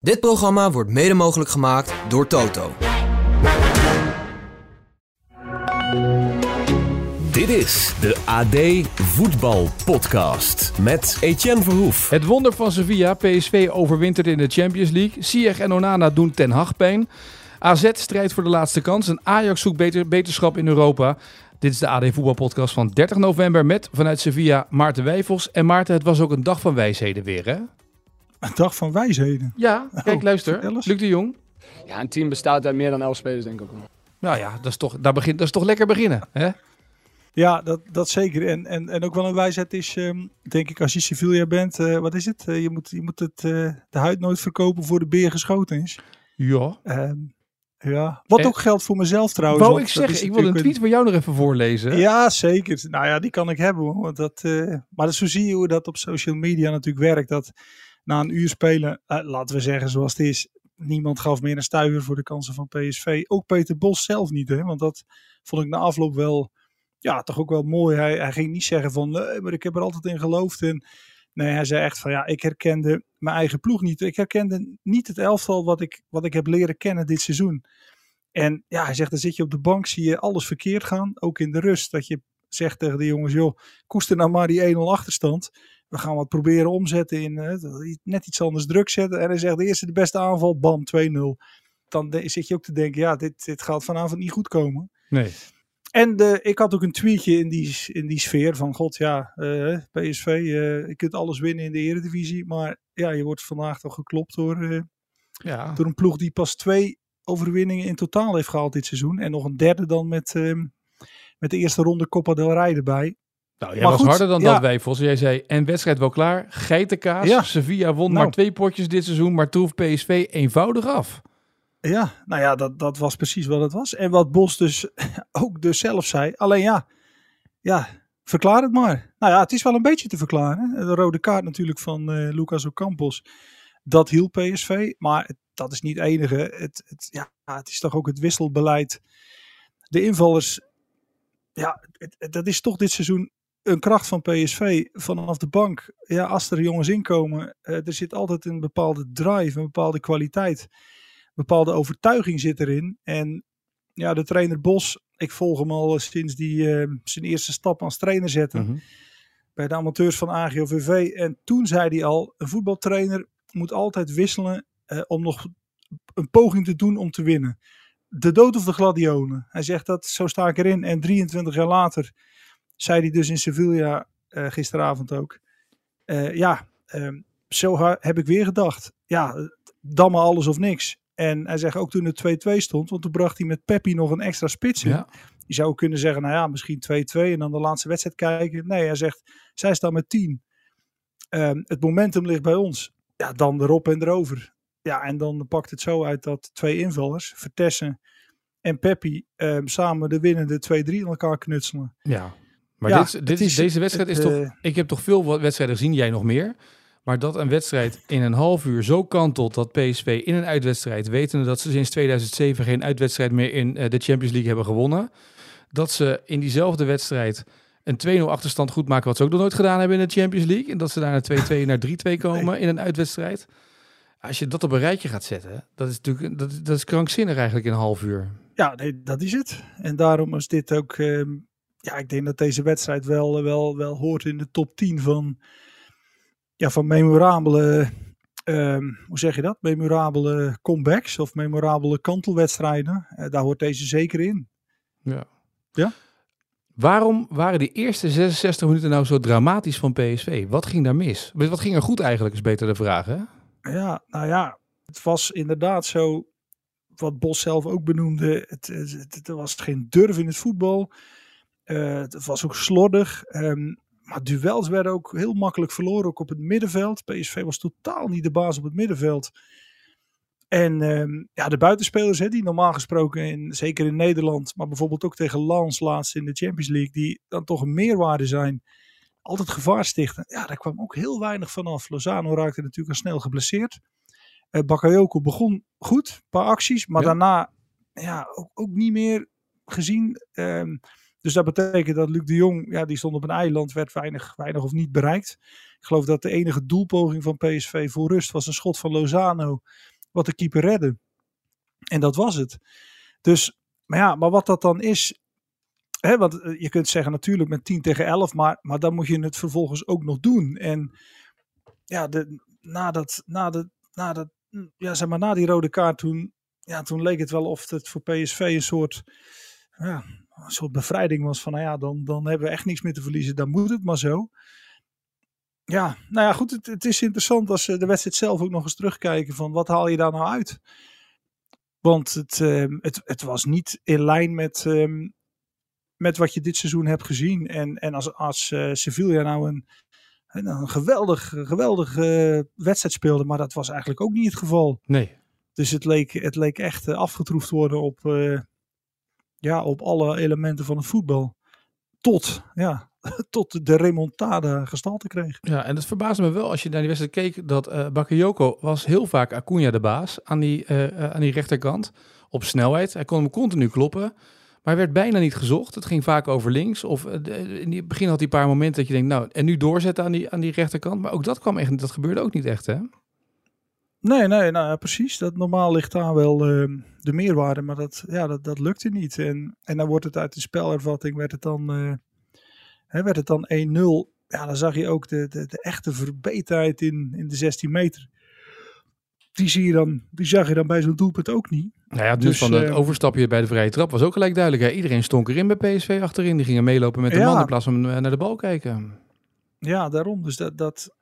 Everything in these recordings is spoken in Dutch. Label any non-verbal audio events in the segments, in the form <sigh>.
Dit programma wordt mede mogelijk gemaakt door Toto. Dit is de AD Voetbal Podcast met Etienne Verhoef. Het wonder van Sevilla, PSV overwintert in de Champions League. Ziyech en Onana doen Ten Hag pijn. AZ strijdt voor de laatste kans en Ajax zoekt beter, beterschap in Europa. Dit is de AD Voetbal Podcast van 30 november met vanuit Sevilla Maarten Wijfels. En Maarten, het was ook een dag van wijsheden weer hè? Een dag van wijsheden. Ja, kijk Oh, luister. vertel eens. Luc de Jong. Ja, een team bestaat uit meer dan elf spelers, denk ik ook. Nou ja, dat is toch, daar begint, dat is toch lekker beginnen. Hè? Ja, dat, dat zeker. En, en, en ook wel een wijsheid is, ehm, denk ik, als je Sevilla bent, eh, wat is het? Eh, je moet, je moet het, eh, de huid nooit verkopen voor de beer geschoten is. Ja. Ehm, ja. Wat En- ook geldt voor mezelf trouwens. Wou ik zeggen, ik wil een tweet van jou nog even voorlezen. Ja, zeker. Nou ja, die kan ik hebben. Hoor. Want dat, eh, maar zo zie je hoe dat op social media natuurlijk werkt. Dat na een uur spelen, eh, laten we zeggen zoals het is, niemand gaf meer een stuiver voor de kansen van PSV. Ook Peter Bos zelf niet. Hè? Want dat vond ik na afloop wel, ja, toch ook wel mooi. Hij, hij ging niet zeggen van, nee, maar ik heb er altijd in geloofd. En nee, hij zei echt van, ja, ik herkende mijn eigen ploeg niet. Ik herkende niet het elftal wat ik, wat ik heb leren kennen dit seizoen. En ja, hij zegt, dan zit je op de bank, zie je alles verkeerd gaan. Ook in de rust, dat je zegt tegen de jongens, joh, koester nou maar die 1-0 achterstand. We gaan wat proberen omzetten in eh, net iets anders druk zetten. En hij zegt, de eerste de beste aanval, bam, 2-0. Dan zit je ook te denken, ja, dit, dit gaat vanavond niet goed komen. Nee. En de, ik had ook een tweetje in die, in die sfeer van, god ja, eh, PSV, eh, je kunt alles winnen in de eredivisie. Maar ja, je wordt vandaag toch geklopt door, Ja. door een ploeg die pas twee overwinningen in totaal heeft gehaald dit seizoen. En nog een derde dan met, ehm, met de eerste ronde Copa del Rey erbij. Nou, jij Maar was goed, harder dan ja. dat, Wijfels. Jij zei, en wedstrijd wel klaar. Geitenkaas. Ja. Sevilla won Nou. maar twee potjes dit seizoen, maar troef PSV eenvoudig af. Ja, nou ja, dat, dat was precies wat het was. En wat Bos dus <laughs> ook dus zelf zei. Alleen ja, ja, verklaar het maar. Nou ja, het is wel een beetje te verklaren. De rode kaart natuurlijk van eh, Lucas Ocampos. Dat hielp PSV. Maar het- dat is niet het enige. Het, het, ja, het is toch ook het wisselbeleid. De invallers. Ja, het, het- dat is toch dit seizoen een kracht van PSV. Vanaf de bank. Ja, als er jongens inkomen. eh, er zit altijd een bepaalde drive, een bepaalde kwaliteit bepaalde overtuiging zit erin. En ja, de trainer Bos, ik volg hem al sinds die eh, zijn eerste stap als trainer zette. Mhm. Bij de amateurs van AGOVV. En toen zei hij al, een voetbaltrainer moet altijd wisselen eh, om nog een poging te doen om te winnen. De dood of de gladiolen. Hij zegt dat, zo sta ik erin. En 23 jaar later zei hij dus in Sevilla eh, gisteravond ook. eh, ja, ehm, zo heb ik weer gedacht. Ja, dan maar alles of niks. En hij zegt ook toen het 2-2 stond, want toen bracht hij met Peppi nog een extra spits in. Ja. Je zou kunnen zeggen, nou ja, misschien 2-2 en dan de laatste wedstrijd kijken. Nee, hij zegt, zij staan met 10. Ehm, het momentum ligt bij ons. Ja, dan erop en erover. Ja, en dan pakt het zo uit dat twee invallers, Vertessen en Peppi, ehm, samen de winnende 2-3 in elkaar knutselen. Ja. Maar Ja, dit, dit, is, deze wedstrijd het, is toch... eh, Ik heb toch veel wedstrijden gezien, jij nog meer. Maar dat een wedstrijd in een half uur zo kantelt dat PSV in een uitwedstrijd, wetende dat ze sinds 2007 geen uitwedstrijd meer in eh, de Champions League hebben gewonnen, dat ze in diezelfde wedstrijd een 2-0 achterstand goed maken, wat ze ook nog nooit gedaan hebben in de Champions League. En dat ze daar naar 2-2 naar 3-2 komen in een uitwedstrijd. Als je dat op een rijtje gaat zetten, dat is natuurlijk dat, dat is krankzinnig eigenlijk in een half uur. Ja, nee, dat is het. En daarom is dit ook. ehm, ja, ik denk dat deze wedstrijd wel, wel, wel hoort in de top 10 van. Ja, van memorabele. ehm, hoe zeg je dat? Memorabele comebacks of memorabele kantelwedstrijden. Eh, daar hoort deze zeker in. Ja. Ja? Waarom waren die eerste 66 minuten nou zo dramatisch van PSV? Wat ging daar mis? Wat ging er goed eigenlijk, is beter de vraag, hè? Ja, nou ja, het was inderdaad zo. Wat Bos zelf ook benoemde. Het, was geen durf in het voetbal. Eh, het was ook slordig. ehm, maar duels werden ook heel makkelijk verloren, ook op het middenveld. PSV was totaal niet de baas op het middenveld. En ehm, ja, de buitenspelers, die normaal gesproken, in, zeker in Nederland, maar bijvoorbeeld ook tegen Lens laatst in de Champions League, die dan toch een meerwaarde zijn, altijd gevaar stichten. Ja, daar kwam ook heel weinig vanaf. Lozano raakte natuurlijk al snel geblesseerd. Eh Bakayoko begon goed, een paar acties, maar Ja. daarna ja, ook, ook niet meer gezien. Ehm, Dus dat betekent dat Luc de Jong, ja, die stond op een eiland, werd weinig, weinig of niet bereikt. Ik geloof dat de enige doelpoging van PSV voor rust was een schot van Lozano, wat de keeper redde. En dat was het. Dus, maar ja, maar wat dat dan is, hè, want eh, je kunt zeggen natuurlijk met 10 tegen 11, maar, maar dan moet je het vervolgens ook nog doen. En ja, de, na, dat, na, de, na, dat, ja, zeg maar, na die rode kaart toen, ja, toen leek het wel of het voor PSV een soort, ja, een soort bevrijding was van, nou ja, dan, dan hebben we echt niks meer te verliezen, dan moet het maar zo. Ja, nou ja, goed, het, het is interessant als ze de wedstrijd zelf ook nog eens terugkijken van wat haal je daar nou uit? Want het, ehm, het, het was niet in lijn met, ehm, met wat je dit seizoen hebt gezien. En, en als, als uh, Sevilla nou een, een, geweldig, geweldig uh, wedstrijd speelde, maar dat was eigenlijk ook niet het geval. Nee. Dus het leek, het leek echt uh, afgetroefd worden op, ja, op alle elementen van het voetbal. Tot, ja, <laughs> tot de remontade gestalte kreeg. Ja, en het verbaasde me wel als je naar die wedstrijd keek dat uh, Bakayoko was heel vaak Acuna de baas aan die, uh, aan die rechterkant op snelheid. Hij kon hem continu kloppen, maar werd bijna niet gezocht. Het ging vaak over links of uh, in het begin had hij een paar momenten dat je denkt, nou, en nu doorzetten aan die, aan die rechterkant. Maar ook dat kwam echt, dat gebeurde ook niet echt, hè? Nee, nee, nou precies. Dat normaal ligt daar wel uh, de meerwaarde, maar dat, ja, dat, dat lukte niet. En, en dan wordt het uit de spelervatting, werd het dan, uh, hè, werd het dan 1-0. Ja, dan zag je ook de, de, de echte verbeterheid in, in de 16 meter. Die, zie je dan, die zag je dan bij zo'n doelpunt ook niet. Nou ja, dus, dus van het uh, overstapje bij de vrije trap was ook gelijk duidelijk. Hè? Iedereen stonk erin bij PSV achterin. Die gingen meelopen met de ja. man in plaats van naar de bal kijken. Ja, daarom. Dus dat, dat,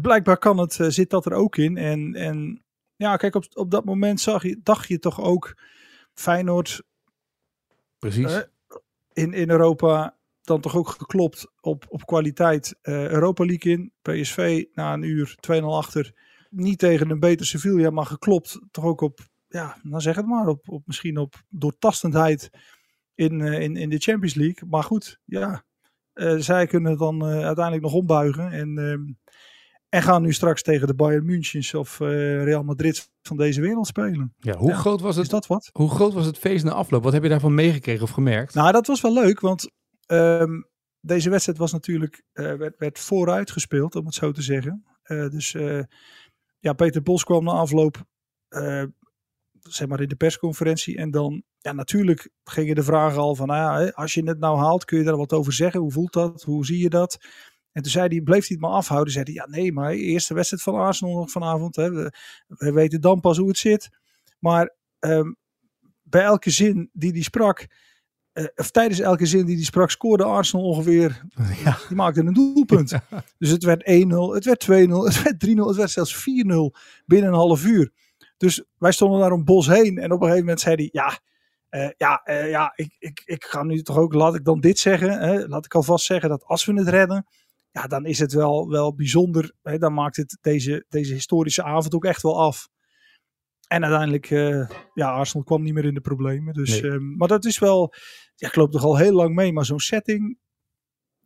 blijkbaar kan het, uh, zit dat er ook in. En, en ja, kijk, op, op dat moment zag je, dacht je toch ook Feyenoord Precies. Uh, in, in Europa dan toch ook geklopt op, op kwaliteit uh, Europa League in. PSV na een uur 2-0 achter. Niet tegen een beter Sevilla, maar geklopt toch ook op, ja, dan zeg het maar, op, op misschien op doortastendheid in, in, in de Champions League. Maar goed, ja, zij kunnen het dan uiteindelijk nog ombuigen. En ehm, en gaan nu straks tegen de Bayern München of Real Madrid van deze wereld spelen. Ja, hoe, ja, groot was het, is dat wat? hoe groot was het feest na afloop? Wat heb je daarvan meegekregen of gemerkt? Nou, dat was wel leuk, want um, deze wedstrijd was natuurlijk, werd, werd vooruit gespeeld, om het zo te zeggen. Uh, dus ja, Peter Bos kwam na afloop, zeg maar in de persconferentie. En dan, ja, natuurlijk gingen de vragen al van, nou ja, als je het nou haalt, kun je daar wat over zeggen? Hoe voelt dat? Hoe zie je dat? En toen zei hij, bleef hij het maar afhouden. Zei hij, ja nee, maar eerste wedstrijd van Arsenal nog vanavond. Hè. We, we, weten dan pas hoe het zit. Maar um, bij elke zin die hij sprak, uh, of tijdens elke zin die hij sprak, scoorde Arsenal ongeveer, <laughs> ja. die maakte een doelpunt. Ja. Dus het werd 1-0, het werd 2-0, het werd 3-0, het werd zelfs 4-0 binnen een half uur. Dus wij stonden daar een bos heen en op een gegeven moment zei hij, ja... Uh, ja, uh, ja ik, ik, ik ga nu toch ook, laat ik dan dit zeggen. Hè, laat ik alvast zeggen dat als we het redden, ja, dan is het wel, wel bijzonder. Hè? Dan maakt het deze, deze historische avond ook echt wel af. En uiteindelijk, uh, ja, Arsenal kwam niet meer in de problemen. Dus, nee. um, maar dat is wel, ja, ik loop toch al heel lang mee. Maar zo'n setting,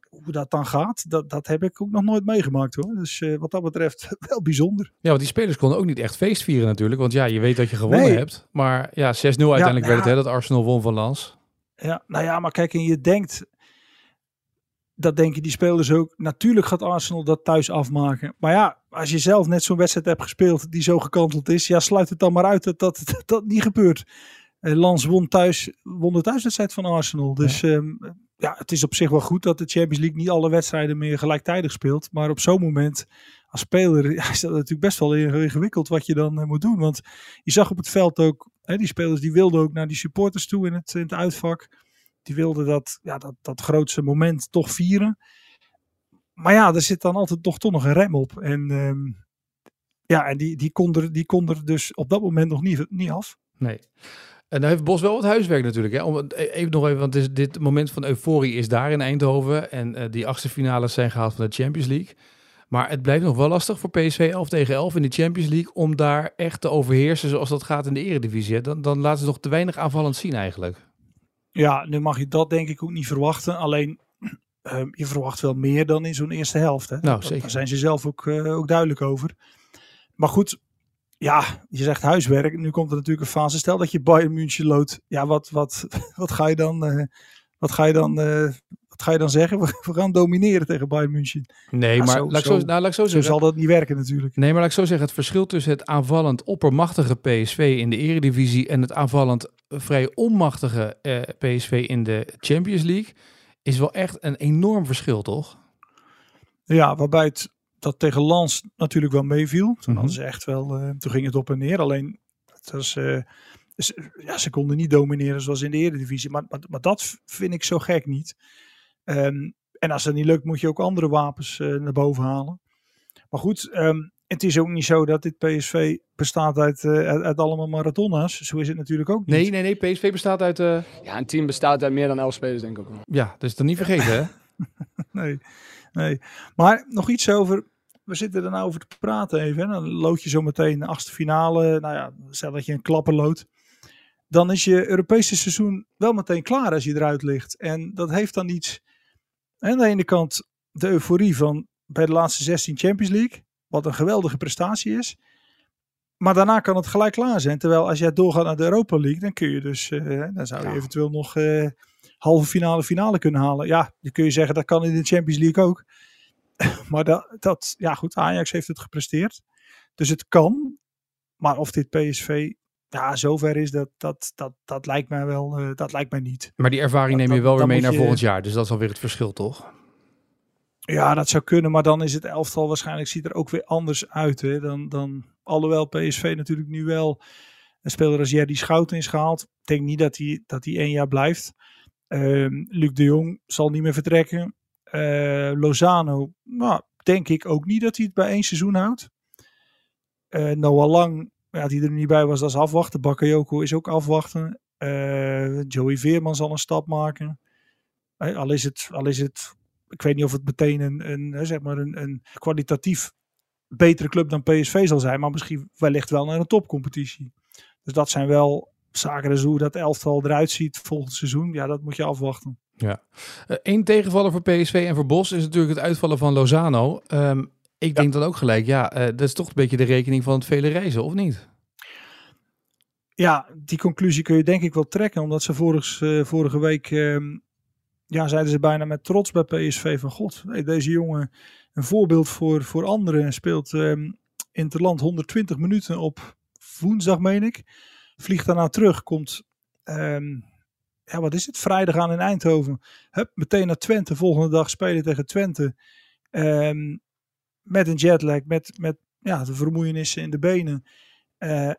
hoe dat dan gaat, dat, dat heb ik ook nog nooit meegemaakt hoor. Dus uh, wat dat betreft <laughs> wel bijzonder. Ja, want die spelers konden ook niet echt feest vieren natuurlijk. Want ja, je weet dat je gewonnen nee. hebt. Maar ja, 6-0 uiteindelijk ja, werd het hè, dat Arsenal won van Lans. Ja, nou ja, maar kijk, en je denkt, dat denken die spelers ook. Natuurlijk gaat Arsenal dat thuis afmaken. Maar ja, als je zelf net zo'n wedstrijd hebt gespeeld die zo gekanteld is, ja, sluit het dan maar uit dat dat, dat, <laughs> dat niet gebeurt. Uh, Lans won thuis, won de thuiswedstrijd van Arsenal. Dus ja. Um, ja, het is op zich wel goed dat de Champions League niet alle wedstrijden meer gelijktijdig speelt. Maar op zo'n moment als speler <laughs> ja, is dat natuurlijk best wel ingewikkeld wat je dan uh, moet doen. Want je zag op het veld ook, hè, die spelers die wilden ook naar die supporters toe in het, in het uitvak. Die wilde dat, ja, dat, dat grootste moment toch vieren. Maar ja, er zit dan altijd toch, toch nog een rem op. En um, ja, en die, die, kon er, die kon dus op dat moment nog niet, niet af. Nee. En dan heeft Bos wel wat huiswerk natuurlijk. Hè? Om, even nog even, want dit, moment van euforie is daar in Eindhoven. En uh, die achtste finales zijn gehaald van de Champions League. Maar het blijft nog wel lastig voor PSV 11 tegen 11 in de Champions League om daar echt te overheersen zoals dat gaat in de Eredivisie. Dan, dan laten ze nog te weinig aanvallend zien eigenlijk. Ja, nu mag je dat denk ik ook niet verwachten. Alleen uh, <clears throat> je verwacht wel meer dan in zo'n eerste helft. Hè? Nou, zeker. Daar zijn ze zelf ook, uh, ook duidelijk over. Maar goed, ja, je zegt huiswerk. Nu komt er natuurlijk een fase. Stel dat je Bayern München loodt. Ja, wat, wat, wat ga je dan... Uh, wat ga je dan, eh, wat ga je dan zeggen? <laughs> We, gaan domineren tegen Bayern München. Nee, Ja, maar zo- laat, ik zo, zo- nou, laat ik zo Zo zeggen. zal dat niet werken natuurlijk. Nee, maar laat ik zo zeggen, het verschil tussen het aanvallend oppermachtige PSV in de eredivisie en het aanvallend vrij onmachtige eh, PSV in de Champions League is wel echt een enorm verschil, toch? Ja, waarbij het dat tegen Lans natuurlijk wel meeviel. Toen Mhm. hadden ze echt wel, eh, toen ging het op en neer. Alleen, het was, eh, ze, ja, ze konden niet domineren zoals in de Eredivisie. Maar, maar, maar dat vind ik zo gek niet. Ehm, en als dat niet lukt, moet je ook andere wapens eh, naar boven halen. Maar goed, ehm, het is ook niet zo dat dit PSV bestaat uit, eh, uit, uit allemaal marathona's. Zo is het natuurlijk ook niet. Nee, nee, nee. PSV bestaat uit... eh, Ja, een team bestaat uit meer dan elf spelers, denk ik ook ja, dus dat niet vergeten, hè? <laughs> nee, nee. Maar nog iets over. We zitten er nou over te praten even. Hè. Dan lood je zo meteen de achtste finale. Nou ja, stel dat je een klapper loodt. Dan is je Europese seizoen wel meteen klaar als je eruit ligt. En dat heeft dan iets. Aan de ene kant de euforie van bij de laatste 16 Champions League. Wat een geweldige prestatie is. Maar daarna kan het gelijk klaar zijn. Terwijl als jij doorgaat naar de Europa League, dan kun je dus. eh, dan zou je Ja. eventueel nog eh, halve finale, finale kunnen halen. Ja, dan kun je zeggen dat kan in de Champions League ook. <laughs> maar dat, dat, ja goed, Ajax heeft het gepresteerd. Dus het kan. Maar of dit PSV ja, zover is, dat, dat, dat, dat lijkt mij wel, eh, dat lijkt mij niet. Maar die ervaring Dat- neem je wel weer mee naar je- volgend jaar. Dus dat is alweer het verschil, toch? Ja, dat zou kunnen, maar dan is het elftal waarschijnlijk ziet er ook weer anders uit. Hè? Dan, dan, alhoewel PSV natuurlijk nu wel een speler als Jerry Schouten is gehaald. Ik denk niet dat hij, dat hij één jaar blijft. Ehm, Luc de Jong zal niet meer vertrekken. Eh, Lozano, nou, denk ik ook niet dat hij het bij één seizoen houdt. Eh, Noah Lang, ja, die er niet bij was, dat is afwachten. Bakayoko is ook afwachten. Eh, Joey Veerman zal een stap maken. Eh, al, is het, al is het, ik weet niet of het meteen een, een, zeg maar een, een kwalitatief betere club dan PSV zal zijn, maar misschien wellicht wel naar een topcompetitie. Dus dat zijn wel zaken, dus hoe dat elftal eruit ziet volgend seizoen, ja, dat moet je afwachten. Eén tegenvaller voor PSV en voor Bos is natuurlijk het uitvallen van Lozano. Ehm, ik denk dan ook gelijk, ja, eh, dat is toch een beetje de rekening van het vele reizen, of niet? Ja, die conclusie kun je denk ik wel trekken, omdat ze vorig, eh, vorige week, ehm, ja, zeiden ze bijna met trots bij PSV van god, hey, deze jongen een voorbeeld voor, voor anderen, speelt ehm in het land 120 minuten op woensdag, meen ik. Vliegt daarna terug, komt, ehm, ja, wat is het, vrijdag aan in Eindhoven. Hup, meteen naar Twente, volgende dag spelen tegen Twente. Ehm, met een jetlag, met, met ja, de vermoeienissen in de benen. Eh,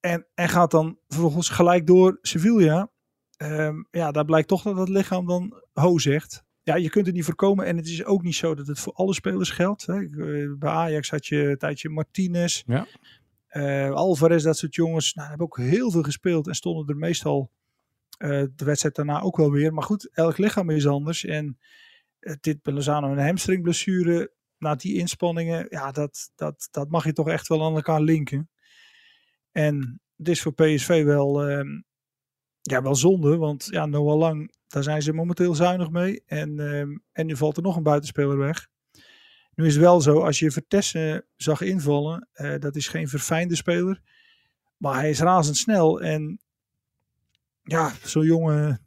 en, en gaat dan vervolgens gelijk door Sevilla. Ehm, ja, daar blijkt toch dat het lichaam dan ho zegt. Ja, je kunt het niet voorkomen. En het is ook niet zo dat het voor alle spelers geldt. Hè. Eh, Bij Ajax had je een tijdje Martinez. Ja. eh, Alvarez, dat soort jongens. Nou, hebben ook heel veel gespeeld. En stonden er meestal de wedstrijd daarna ook wel weer. Maar goed, elk lichaam is anders. En dit bij Lozano een hamstringblessure. Na die inspanningen. Ja, dat, dat, dat mag je toch echt wel aan elkaar linken. En het is voor PSV wel, ehm, ja, wel zonde. Want ja, Noah Lang, daar zijn ze momenteel zuinig mee. En, ehm, en nu valt er nog een buitenspeler weg. Nu is het wel zo, als je Vertessen zag invallen, eh, dat is geen verfijnde speler. Maar hij is razendsnel. En ja, zo'n jongen,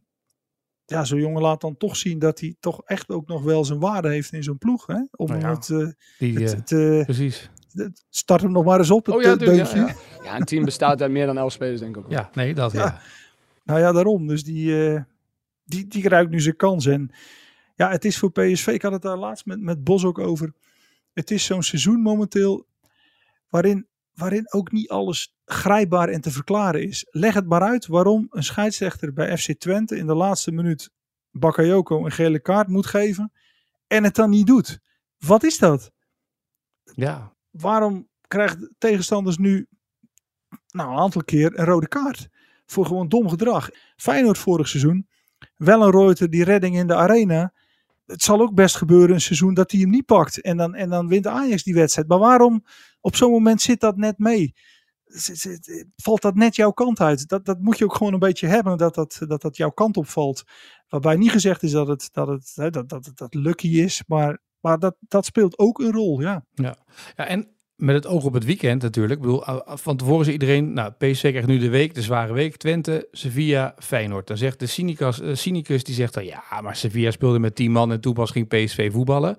ja, zo'n jongen laat dan toch zien dat hij toch echt ook nog wel zijn waarde heeft in zo'n ploeg. Hè? Om Nou ja, het, eh, Die, het, eh, het, precies. het- start hem nog maar eens op, het Oh ja, tuurlijk, ja, deuntje. ja. Ja, een team bestaat uit meer dan elf spelers, denk ik ook. Ja, nee, dat ja. Ja. Nou ja, daarom. Dus die, eh, die, die ruikt nu zijn kans. En ja, het is voor PSV, ik had het daar laatst met, met Bos ook over. Het is zo'n seizoen momenteel waarin, waarin ook niet alles grijpbaar en te verklaren is. Leg het maar uit waarom een scheidsrechter bij FC Twente in de laatste minuut Bakayoko een gele kaart moet geven en het dan niet doet. Wat is dat? Ja, waarom krijgen tegenstanders nu nou, een aantal keer een rode kaart? Voor gewoon dom gedrag. Feyenoord vorig seizoen. Wel een Reuter die redding in de arena. Het zal ook best gebeuren een seizoen dat hij hem niet pakt. En dan, en dan wint Ajax die wedstrijd. Maar waarom op zo'n moment zit dat net mee? Valt dat net jouw kant uit? Dat, dat moet je ook gewoon een beetje hebben. Dat dat, dat, dat jouw kant opvalt. Waarbij niet gezegd is dat het, dat het, dat, dat, dat, lucky is. Maar, maar dat, dat speelt ook een rol. Ja. Ja, en met het oog op het weekend natuurlijk. Ik bedoel, van tevoren is iedereen, nou, PSV krijgt nu de week, de zware week. Twente, Sevilla, Feyenoord. Dan zegt de cynicus, uh, cynicus die zegt dan, ja, maar Sevilla speelde met 10 man en toen pas ging PSV voetballen.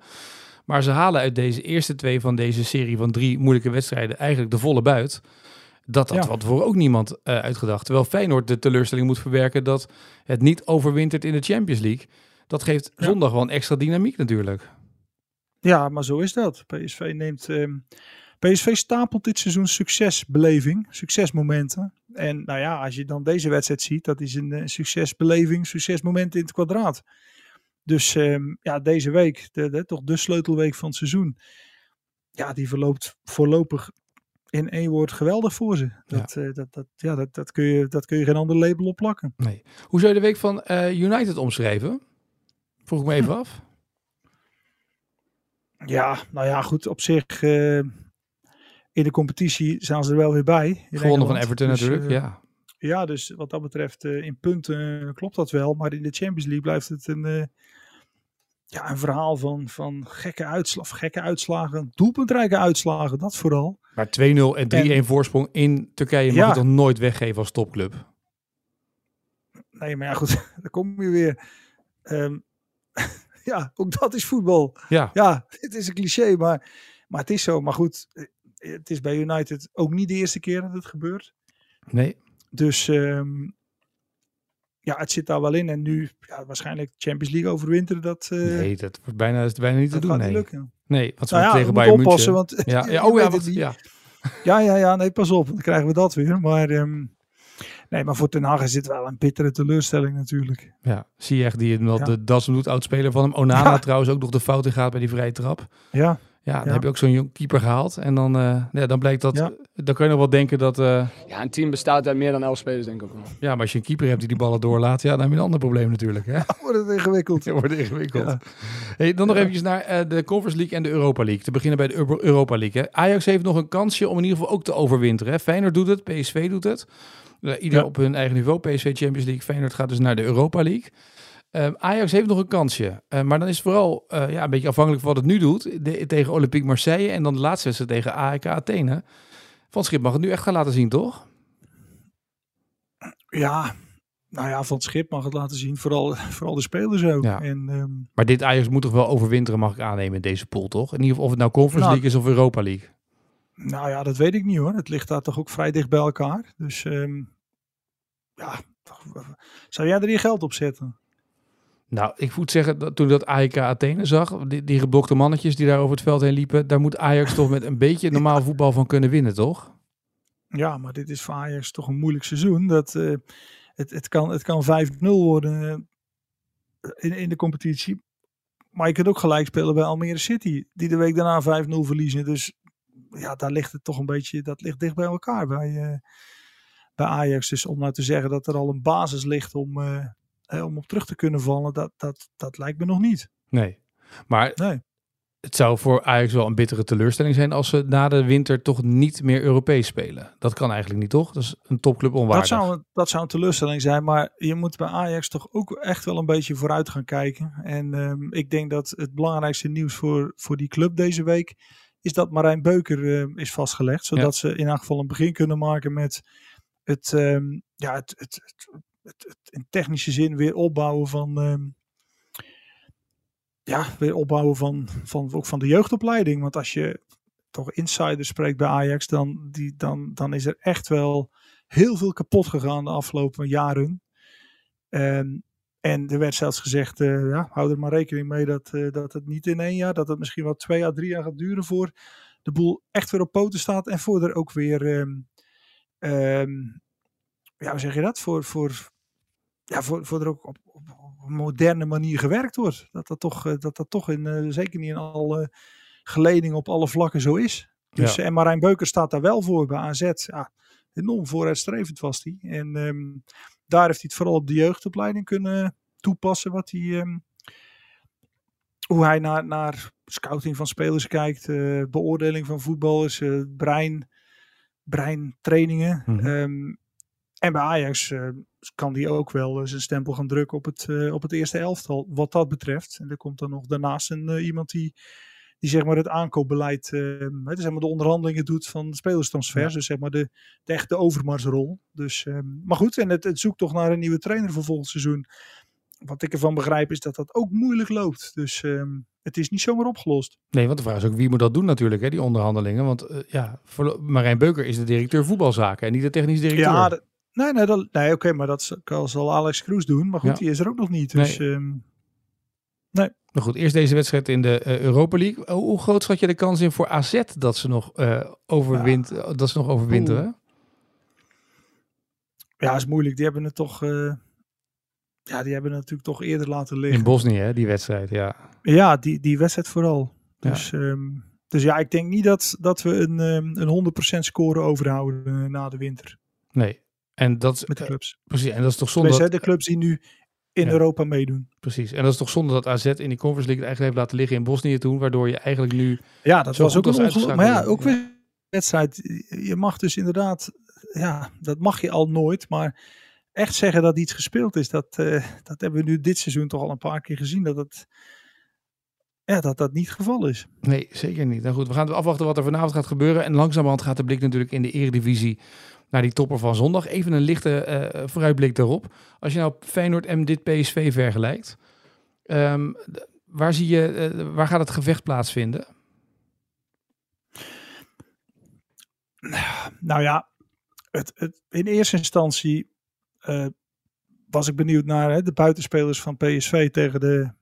Maar ze halen uit deze eerste twee van deze serie van drie moeilijke wedstrijden eigenlijk de volle buit. Dat had ja. van tevoren ook niemand uh, uitgedacht. Terwijl Feyenoord de teleurstelling moet verwerken dat het niet overwintert in de Champions League. Dat geeft zondag wel een extra dynamiek natuurlijk. Ja, maar zo is dat. PSV neemt. Um, PSV stapelt dit seizoen succesbeleving, succesmomenten. En nou ja, als je dan deze wedstrijd ziet, dat is een, een succesbeleving, succesmoment in het kwadraat. Dus um, ja, deze week, de, de, toch de sleutelweek van het seizoen. Ja, die verloopt voorlopig in één woord geweldig voor ze. Dat, ja. Uh, dat, dat, ja, dat, dat, kun je, dat kun je geen ander label op plakken. Nee. Hoe zou je de week van uh, United omschrijven? Vroeg ik me even af. Ja, nou ja, goed. Op zich, uh, in de competitie zijn ze er wel weer bij. Gewonnen van Everton dus, natuurlijk, ja. Ja, dus wat dat betreft, in punten klopt dat wel. Maar in de Champions League blijft het een ja, een verhaal van, van gekke, uitslag, gekke uitslagen, doelpuntrijke uitslagen, dat vooral. Maar 2-0 en 3-1 voorsprong in Turkije mag ja. je toch nooit weggeven als topclub? Nee, maar ja goed, <laughs> dan kom je weer. Um, <laughs> ja, ook dat is voetbal. Ja. ja, <laughs> het is een cliché, maar, maar het is zo. Maar goed, het is bij United ook niet de eerste keer dat het gebeurt. Nee. Dus um, ja, het zit daar wel in. En nu ja, waarschijnlijk Champions League overwinteren. Dat, uh, nee, dat wordt bijna, is bijna niet te doen. Nee. Lukken. nee, wat ze nou ja, tegen bij oppassen. Want, ja, <laughs> ja, oh ja, ja. ja, ja, ja, nee, pas op. Dan krijgen we dat weer. Maar, um, nee, maar voor Ten Hag is het wel een bittere teleurstelling natuurlijk. Ja, zie je echt die ja. de das doet, oudspeler van hem. Onana trouwens ook nog de fout in gaat bij die vrije trap. Ja. Ja, dan heb je ook zo'n jong keeper gehaald. En dan, uh, ja, dan blijkt dat. Ja. Dan kun je nog wel denken dat. Uh, ja, een team bestaat uit meer dan elf spelers, denk ik ook wel. Ja, maar als je een keeper hebt die die ballen doorlaat, ja, dan heb je een ander probleem natuurlijk. Hè? <laughs> <laughs> wordt het ingewikkeld. Ja, wordt het ingewikkeld. Hey, dan nog eventjes naar uh, de Conference League en de Europa League. Te beginnen bij de Euro Europa League. Hè. Ajax heeft nog een kansje om in ieder geval ook te overwinteren. Hè. Feyenoord doet het, PSV doet het. ieder op hun eigen niveau. PSV Champions League, Feyenoord gaat dus naar de Europa League. Uh, Ajax heeft nog een kansje. Uh, maar dan is het vooral uh, ja, een beetje afhankelijk van wat het nu doet. De, tegen Olympique Marseille en dan de laatste wedstrijd tegen AEK Athene. Van Schip mag het nu echt gaan laten zien, toch? Ja, nou ja, Van Schip mag het laten zien. Vooral, <laughs> vooral de spelers ook. Ja. En, um... Maar dit Ajax moet toch wel overwinteren, mag ik aannemen, in deze pool, toch? In ieder geval of het nou Conference nou, League is of Europa League. Nou ja, dat weet ik niet hoor. Het ligt daar toch ook vrij dicht bij elkaar. Dus um, ja, zou jij er je geld op zetten? Nou, ik moet zeggen, dat toen dat AEK Athene zag, die, die geblokte mannetjes die daar over het veld heen liepen, daar moet Ajax toch met een beetje normaal voetbal van kunnen winnen, toch? Ja, maar dit is voor Ajax toch een moeilijk seizoen. Dat, uh, het, het kan, het kan 5-0 worden in, in de competitie. Maar je kunt ook gelijk spelen bij Almere City, die de week daarna 5-0 verliezen. Dus ja, daar ligt het toch een beetje, dat ligt dicht bij elkaar bij, uh, bij Ajax. Dus om nou te zeggen dat er al een basis ligt om... om op terug te kunnen vallen, dat, dat, dat lijkt me nog niet. Nee, maar nee. het zou voor Ajax wel een bittere teleurstelling zijn als ze na de winter toch niet meer Europees spelen. Dat kan eigenlijk niet, toch? Dat is een topclub onwaardig. Dat zou, dat zou een teleurstelling zijn, maar je moet bij Ajax toch ook echt wel een beetje vooruit gaan kijken. En um, ik denk dat het belangrijkste nieuws voor, voor die club deze week is dat Marijn Beuker uh, is vastgelegd. Zodat ja. ze in elk geval een begin kunnen maken met het, um, ja, het, het, het het, in technische zin weer opbouwen van. Um, ja, weer opbouwen van, van, ook van de jeugdopleiding. Want als je toch insiders spreekt bij Ajax, dan, die, dan, dan is er echt wel heel veel kapot gegaan de afgelopen jaren. Um, en er werd zelfs gezegd, uh, ja, hou er maar rekening mee dat, uh, dat het niet in één jaar, dat het misschien wel twee à drie jaar gaat duren voor de boel echt weer op poten staat. En voor er ook weer, um, ja, hoe zeg je dat? Voor, voor ja, voor, voor er ook op, op, moderne manier gewerkt wordt. Dat dat toch, dat dat toch in, uh, zeker niet in alle geledingen op alle vlakken zo is. Dus, ja. En Marijn Beuker staat daar wel voor bij AZ. Ja, enorm vooruitstrevend was hij. En um, daar heeft hij het vooral op de jeugdopleiding kunnen toepassen. Wat hij, um, hoe hij naar, naar scouting van spelers kijkt. Uh, beoordeling van voetballers. Uh, brein, breintrainingen. Mm -hmm. um, en bij Ajax uh, kan die ook wel zijn stempel gaan drukken op het, uh, op het eerste elftal, wat dat betreft. En er komt dan nog daarnaast een, uh, iemand die, die zeg maar het aankoopbeleid, eh, hè, dus zeg maar de onderhandelingen doet van de spelerstransfers. Dus zeg maar de, de echte overmarsrol. Dus, eh, maar goed, en het, het zoekt toch naar een nieuwe trainer voor volgend seizoen. Wat ik ervan begrijp is dat dat ook moeilijk loopt. Dus ehm, het is niet zomaar opgelost. Nee, want de vraag is ook wie moet dat doen natuurlijk, hè, die onderhandelingen. Want eh, ja, voor Marijn Beuker is de directeur voetbalzaken en niet de technisch directeur. Ja, nee, nee, dat- nee oké, maar dat zal- Alex Kroes doen. Maar goed, Ja. die is er ook nog niet. Dus ehm, Maar goed, eerst deze wedstrijd in de eh, Europa League. Hoe, hoe groot schat je de kans in voor AZ dat ze nog uh, overwint, dat ze nog overwinteren? ja, is moeilijk. Die hebben het toch... eh, ja, die hebben het natuurlijk toch eerder laten liggen. In Bosnië, hè, die wedstrijd, ja. Ja, die, die wedstrijd vooral. Ja. Dus, ehm, dus ja, ik denk niet dat, dat we een, ehm, een 100% score overhouden na de winter. Nee. En dat, Met de clubs. precies, en dat is toch zonde. Tenminste, Dat, de clubs die nu in Ja. Europa meedoen. precies. En dat is toch zonde dat AZ in die Conference League het eigenlijk heeft laten liggen in Bosnië toen, waardoor je eigenlijk nu. Ja, dat was ook een ongeluk. Maar ja, ook weer wedstrijd. Je mag dus inderdaad, ja, dat mag je al nooit. Maar echt zeggen dat iets gespeeld is, dat, eh, dat hebben we nu dit seizoen toch al een paar keer gezien. Dat het, ja, dat dat niet het geval is. Nee, zeker niet. Nou goed, we gaan afwachten wat er vanavond gaat gebeuren. En langzamerhand gaat de blik natuurlijk in de Eredivisie naar die topper van zondag. Even een lichte eh, vooruitblik daarop. Als je nou Feyenoord en dit PSV vergelijkt, ehm, waar, zie je, eh, waar gaat het gevecht plaatsvinden? Nou ja, het, het, in eerste instantie eh, was ik benieuwd naar hè, de buitenspelers van PSV tegen de,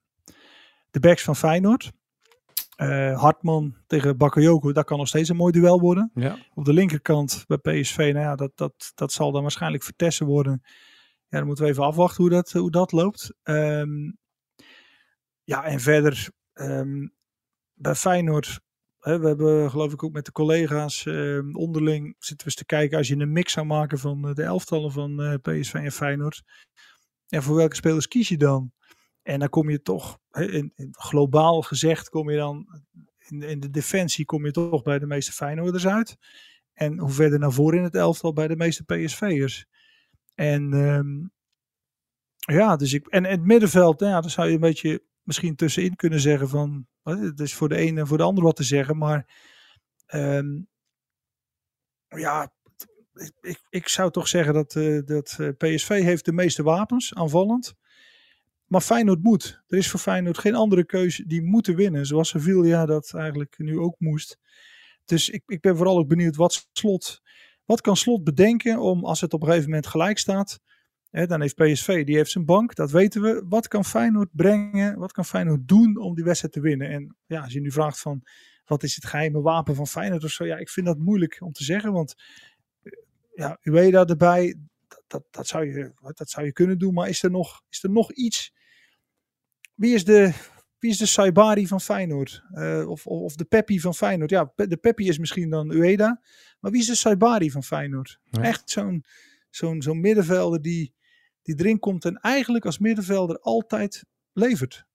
de backs van Feyenoord. Eh, Hartman tegen Bakayoko, dat kan nog steeds een mooi duel worden. Ja. Op de linkerkant bij PSV, nou ja, dat, dat, dat zal dan waarschijnlijk vertessen worden. Ja, dan moeten we even afwachten hoe dat, hoe dat loopt. Ehm, ja, en verder ehm, bij Feyenoord, hè, we hebben geloof ik ook met de collega's ehm, onderling zitten we eens te kijken als je een mix zou maken van eh, de elftallen van eh, PSV en Feyenoord. Ja, voor welke spelers kies je dan? En dan kom je toch, in, in globaal gezegd, kom je dan in, in de defensie kom je toch bij de meeste Feyenoorders uit. En hoe verder naar voren in het elftal bij de meeste PSV'ers. En ehm, ja, dus ik. En, het middenveld, nou ja, daar zou je een beetje misschien tussenin kunnen zeggen van. Het is voor de ene en voor de ander wat te zeggen. Maar ehm, ja, ik, ik, ik zou toch zeggen dat, eh, dat eh, PSV heeft de meeste wapens aanvallend. Maar Feyenoord moet. Er is voor Feyenoord geen andere keuze. Die moeten winnen. Zoals Sevilla dat eigenlijk nu ook moest. Dus ik, ik ben vooral ook benieuwd wat slot. Wat kan slot bedenken om als het op een gegeven moment gelijk staat. Hè, dan heeft PSV, die heeft zijn bank, dat weten we. Wat kan Feyenoord brengen? Wat kan Feyenoord doen om die wedstrijd te winnen? En ja, als je nu vraagt van wat is het geheime wapen van Feyenoord of zo. Ja, ik vind dat moeilijk om te zeggen. Want eh, ja, Ueda erbij, dat, dat, dat, zou je, dat zou je kunnen doen. Maar is er nog, is er nog iets? Wie is de, wie is de Saibari van Feyenoord? Eh, of, of, of de Peppi van Feyenoord? Ja, de Peppi is misschien dan Ueda. Maar wie is de Saibari van Feyenoord? Ja. Echt zo'n zo'n zo'n middenvelder die, die erin komt en eigenlijk als middenvelder altijd levert.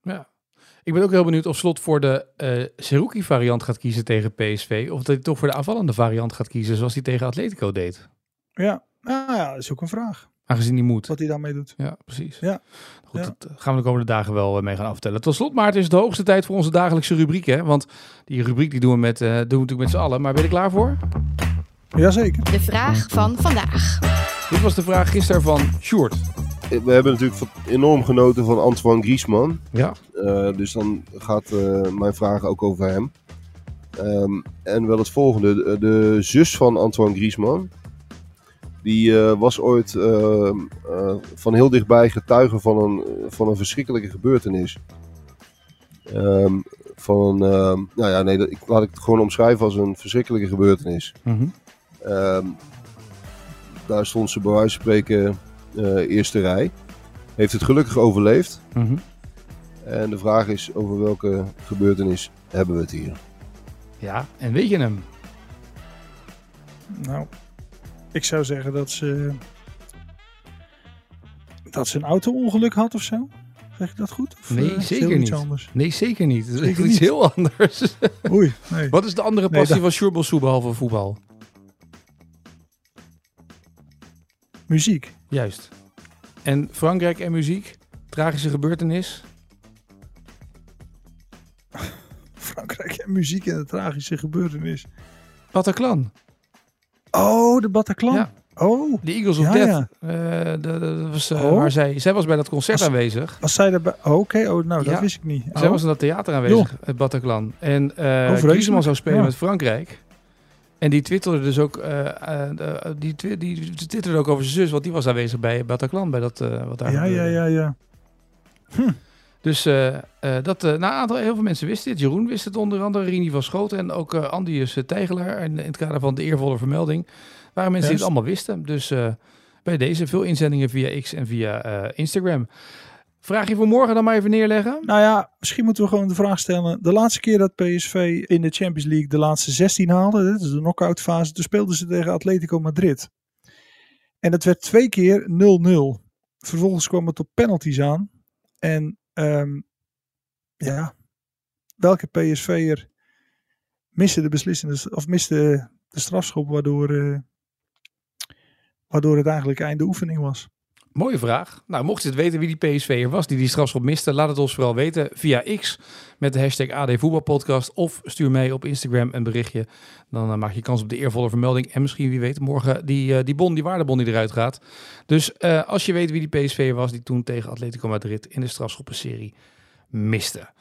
Ja. Ik ben ook heel benieuwd of Slot voor de eh Seruki variant gaat kiezen tegen PSV. Of dat hij toch voor de aanvallende variant gaat kiezen zoals hij tegen Atletico deed. Ja, nou ja, dat is ook een vraag. Aangezien hij moet. Wat hij daarmee doet. Ja, precies. Ja. Goed, Ja. dat gaan we de komende dagen wel eh, mee gaan aftellen. Tot slot, Maarten, is het de hoogste tijd voor onze dagelijkse rubriek. Hè? Want die rubriek die doen we, met, eh, doen we natuurlijk met z'n allen. Maar ben je er klaar voor? Jazeker. De vraag van vandaag. Dit was de vraag gisteren van Sjoerd. We hebben natuurlijk enorm genoten van Antoine Griezmann. Ja. Eh, dus dan gaat eh, mijn vraag ook over hem. Ehm, en wel het volgende. De, de zus van Antoine Griezmann. Die eh, was ooit ehm, eh, van heel dichtbij getuige van een, van een verschrikkelijke gebeurtenis. Ehm, van een, ehm, nou ja, nee, dat, ik, laat ik het gewoon omschrijven als een verschrikkelijke gebeurtenis. Mhm. Ehm, daar stond ze bij wijze van spreken eh, eerste rij. Heeft het gelukkig overleefd. Mhm. En de vraag is over welke gebeurtenis hebben we het hier? Ja, en weet je hem? Nou, ik zou zeggen dat ze. dat ze een auto-ongeluk had of zo. Zeg ik dat goed? Of, Nee, eh, het zeker niet. Anders? Nee, zeker niet. Het is Zeker iets niet. heel anders. <laughs> Oei, nee. Wat is de andere Nee, passie dat- van Sjoerd Bossou behalve voetbal? Muziek. Juist. En Frankrijk en muziek? Tragische gebeurtenis? <laughs> muziek en de tragische gebeurtenis. Bataclan. Oh, de Bataclan. Ja. Oh, De Eagles of Ja, Death. ja. Eh, de- de- dat was, eh, Oh. waar zij, zij was bij dat concert Was- aanwezig. was zij daarbij? Oh, Oké, oh, nou, dat wist ik niet. Zij was in dat theater aanwezig, het Bataclan. En vreselijk. Griezmann zou spelen met Frankrijk. En die twitterde dus ook, die, twi- die twitterde ook over zijn zus, want die was aanwezig bij Bataclan, bij dat wat daar Ja, ja, ja, ja. Dus eh, eh, dat, nou, een aantal, heel veel mensen wisten dit. Jeroen wist het onder andere, Rini van Schoten en ook Andius Tijgelaar. En in het kader van de eervolle vermelding waren mensen die het allemaal wisten. Dus eh, bij deze veel inzendingen via X en via eh, Instagram. Vraag je voor morgen dan maar even neerleggen. Nou ja, misschien moeten we gewoon de vraag stellen. De laatste keer dat PSV in de Champions League de laatste 16 haalde, dit is de knock-out fase, toen speelden ze tegen Atletico Madrid. En het werd twee keer 0-0. Vervolgens kwam het op penalties aan. En ehm, ja, welke PSV'er miste de beslissende, of miste de strafschop waardoor, eh, waardoor het eigenlijk einde oefening was? Mooie vraag. Nou, mocht je het weten wie die PSV'er was die die strafschop miste, laat het ons vooral weten via X met de hashtag AD Voetbalpodcast of stuur mij op Instagram een berichtje. Dan eh, maak je kans op de eervolle vermelding en misschien wie weet morgen die, eh, die bon, die waardebon die eruit gaat. Dus eh, als je weet wie die PSV'er was die toen tegen Atletico Madrid in de strafschoppenserie miste.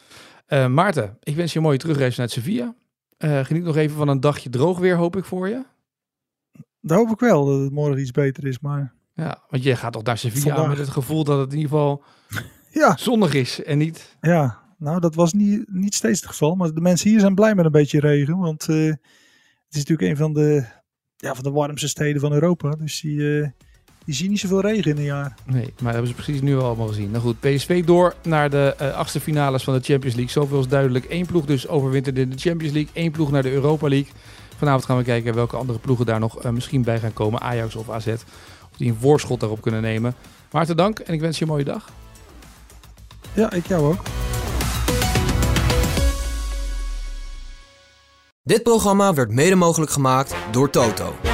Maarten, ik wens je een mooie terugreis naar Sevilla. Geniet nog even van een dagje droog weer, hoop ik voor je. Dat hoop ik wel dat het morgen iets beter is, maar Ja, want je gaat toch naar Sevilla Vandaag. met het gevoel dat het in ieder geval <laughs> ja. zonnig is en niet Ja, nou dat was niet, niet steeds het geval. Maar de mensen hier zijn blij met een beetje regen. Want eh, het is natuurlijk een van de, ja, van de warmste steden van Europa. Dus die, eh, die zien niet zoveel regen in een jaar. Nee, maar dat hebben ze precies nu al allemaal gezien. Nou goed, PSV door naar de eh, achtste finales van de Champions League. Zoveel is duidelijk. Eén ploeg dus overwinterde in de Champions League. Één ploeg naar de Europa League. Vanavond gaan we kijken welke andere ploegen daar nog eh, misschien bij gaan komen. Ajax of AZ. Of die een voorschot daarop kunnen nemen. Hartelijk dank en ik wens je een mooie dag. Ja, ik jou ook. Dit programma werd mede mogelijk gemaakt door Toto.